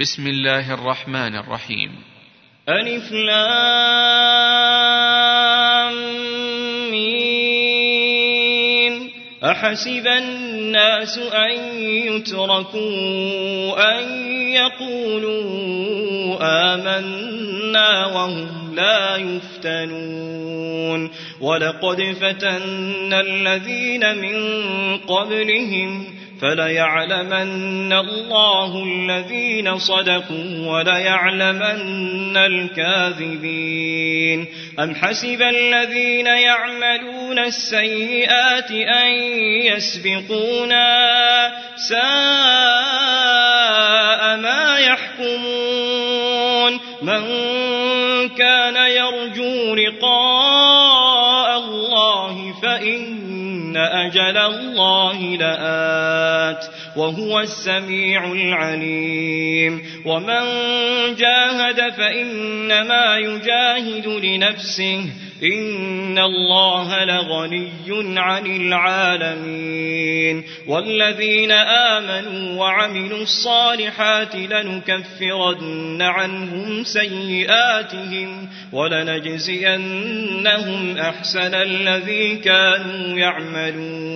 بسم الله الرحمن الرحيم. ألف لام أحسب الناس أن يتركوا أن يقولوا آمنا وهم لا يفتنون. ولقد فتنا الذين من قبلهم فليعلمن الله الذين صدقوا وليعلمن الكاذبين. أم حسب الذين يعملون السيئات أن يسبقونا ساء ما يحكمون؟ من كان يرجو لقاء أجل الله لآت وهو السميع العليم. ومن جاهد فإنما يجاهد لنفسه إن الله لغني عن العالمين والذين آمنوا وعملوا الصالحات لنكفرن عنهم سيئاتهم ولنجزينهم أحسن الذي كانوا يعملون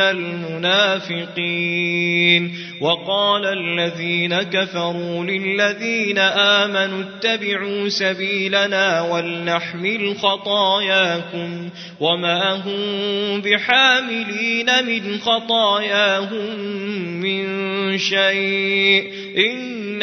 المنافقين وقال الذين كفروا للذين آمنوا اتبعوا سبيلنا ولنحمل خطاياكم وما هم بحاملين من خطاياهم من شيء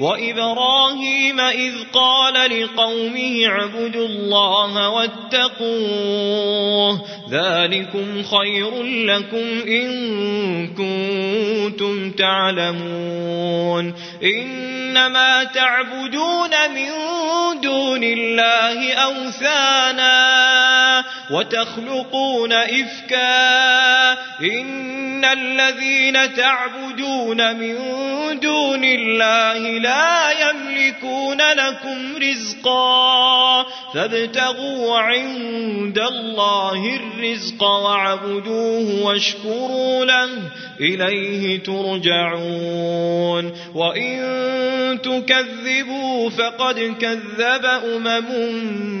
وإبراهيم إذ قال لقومه اعبدوا الله واتقوه ذلكم خير لكم إن كنتم تعلمون. إنما تعبدون من دون الله أوثانا وتخلقون إفكا. إن الذين تعبدون من دون الله لا يملكون لكم رزقا. فابتغوا عند الله الرزق واعبدوه واشكروا له إليه ترجعون. وإن تكذبوا فقد كذب أمم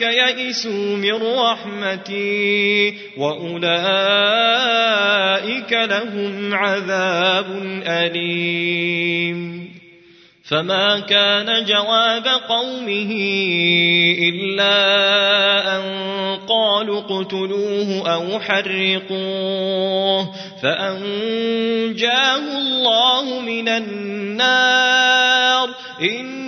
يئسوا من رحمتي وأولئك لهم عذاب أليم. فما كان جواب قومه إلا أن قالوا اقتلوه أو حرقوه فأنجاه الله من النار. إن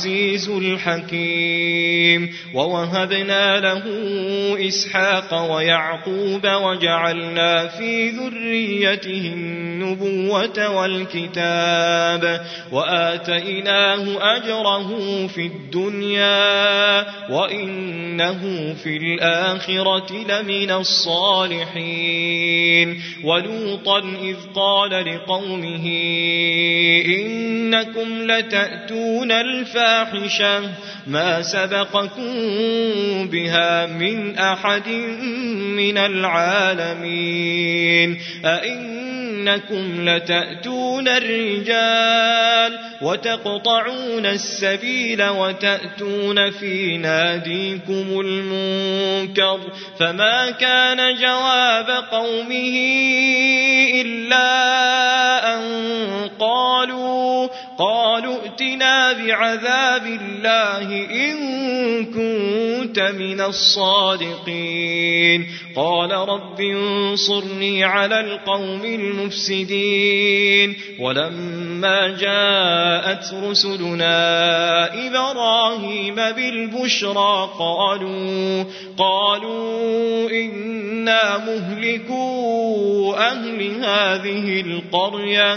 الحكيم. ووهبنا له إسحاق ويعقوب وجعلنا في ذريته النبوة والكتاب. وآتيناه أجره في الدنيا وإنه في الآخرة لمن الصالحين. ولوطا إذ قال لقومه إنكم لتأتون الفاحشة ما سبقكم بها من أحد من العالمين أئن إنكم لتأتون الرجال وتقطعون السبيل وتأتون في ناديكم المنكر فما كان جواب قومه إلا أن قالوا قالوا ائتنا بعذاب الله إن كنت من الصادقين. قال رب انصرني على القوم المفسدين. ولما جاءت رسلنا إبراهيم بالبشرى قالوا قالوا إنا مهلكو أهل هذه القرية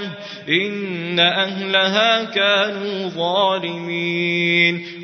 إن أهلها كانوا ظالمين.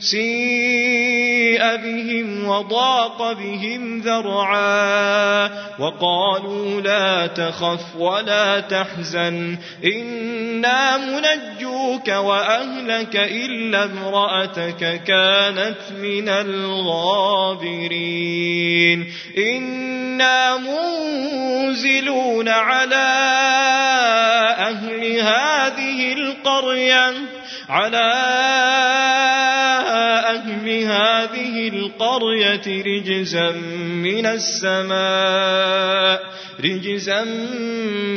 سيء بهم وضاق بهم ذرعا وقالوا لا تخف ولا تحزن إنا منجوك وأهلك إلا امرأتك كانت من الغابرين إنا منزلون على أهل هذه القرية على هذه القرية رجزا من السماء رجزا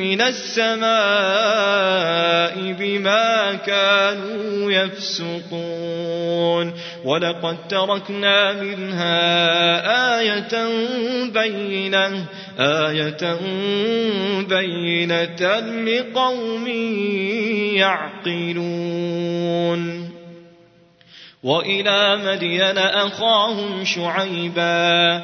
من السماء بما كانوا يفسقون. ولقد تركنا منها آية بينة آية بينة لقوم يعقلون. وإلى مدين أخاهم شعيبا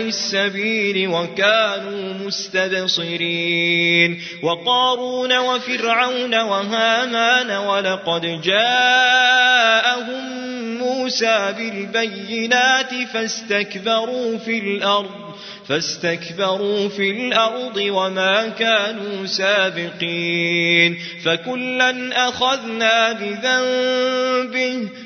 السبيل وكانوا مستبصرين وقارون وفرعون وهامان ولقد جاءهم موسى بالبينات فاستكبروا في الأرض فاستكبروا في الأرض وما كانوا سابقين فكلا أخذنا بذنبه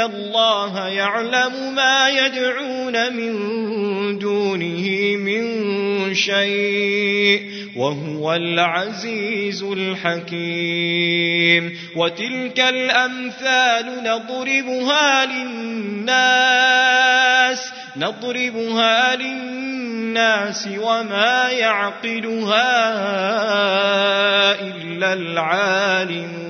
إن الله يعلم ما يدعون من دونه من شيء وهو العزيز الحكيم وتلك الأمثال نضربها للناس نضربها للناس وما يعقلها إلا العالمون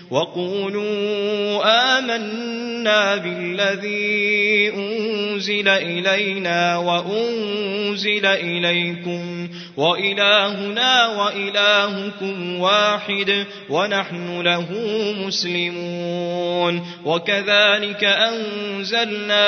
وقولوا آمنا بالذي أنزل إلينا وأنزل إليكم وإلهنا وإلهكم واحد ونحن له مسلمون وكذلك أنزلنا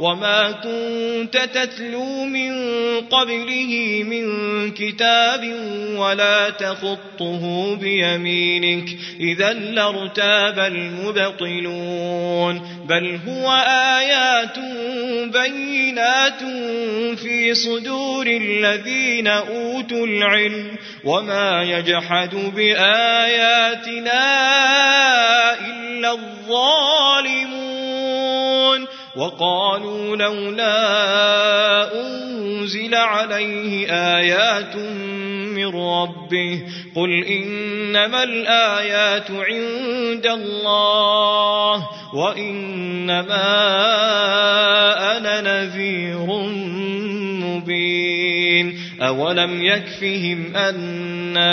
وما كنت تتلو من قبله من كتاب ولا تخطه بيمينك. إذا لارتاب المبطلون. بل هو آيات بينات في صدور الذين أوتوا العلم. وما يجحد بآياتنا إلا الظالمون. وقالوا لولا أنزل عليه آيات من ربه قل إنما الآيات عند الله وإنما أنا نذير مبين أولم يكفهم أنا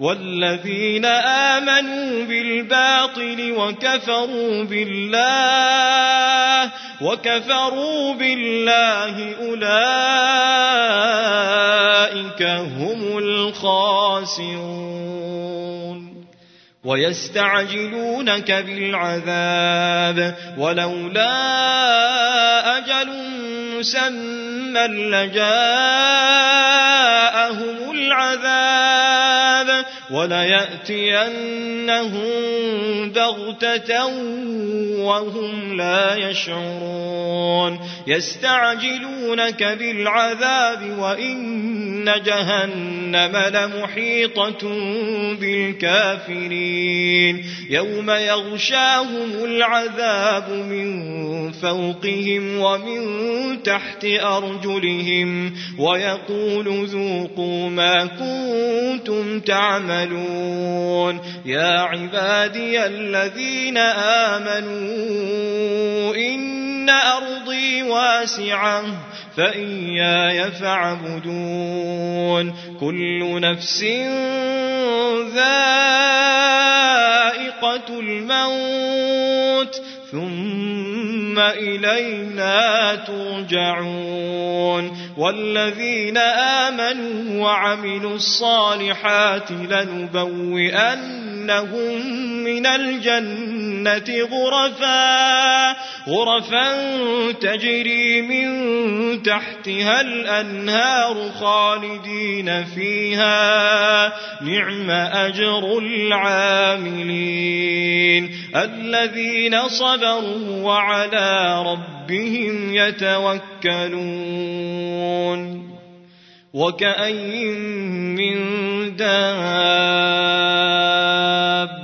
والذين آمنوا بالباطل وكفروا بالله وكفروا بالله أولئك هم الخاسرون. ويستعجلونك بالعذاب ولولا أجل مسمى لجاءهم وليأتينهم بغتة وهم لا يشعرون. يستعجلونك بالعذاب وإن جهنم لمحيطة بالكافرين. يوم يغشاهم العذاب من فوقهم ومن تحت أرجلهم ويقول ذوقوا ما كنتم تعملون يا عبادي الذين آمنوا إن أرضي واسعة فإياي فاعبدون كل نفس ذائقة الموت ثم إلينا ترجعون والذين آمنوا وعملوا الصالحات لنبوئنهم من الجنة غرفا غرفا تجري من تحتها الأنهار خالدين فيها. نعم أجر العاملين. الذين صبروا وعلى ربهم يتوكلون. وكأي من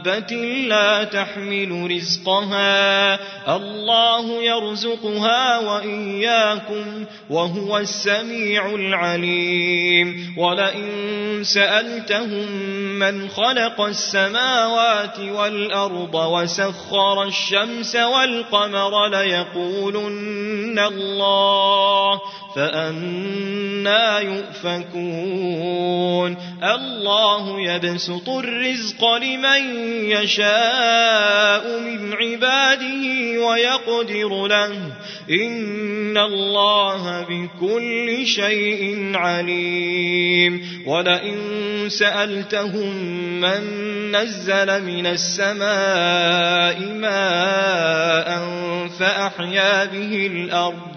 دابة لا تحمل رزقها. الله يرزقها وإياكم وهو السميع العليم. ولئن سألتهم من خلق السماوات والأرض وسخر الشمس والقمر ليقولن الله فأنا يؤفكون. الله يبسط الرزق لمن يشاء من عباده ويقدر له. إن الله بكل شيء عليم. ولئن سألتهم من نزل من السماء ماء فأحيا به الأرض.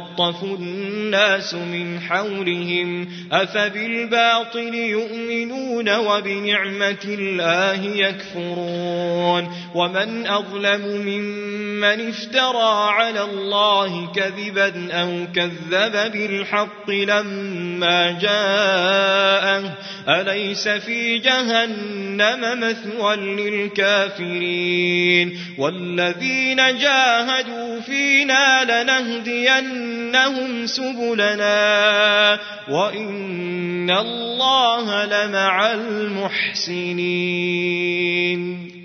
ويتخطف الناس من حولهم أفبالباطل يؤمنون وبنعمة الله يكفرون ومن أظلم ممن من افترى على الله كذبا أو كذب بالحق لما جاءه. أليس في جهنم مثوى للكافرين؟ والذين جاهدوا فينا لنهدينهم سبلنا. وإن الله لمع المحسنين.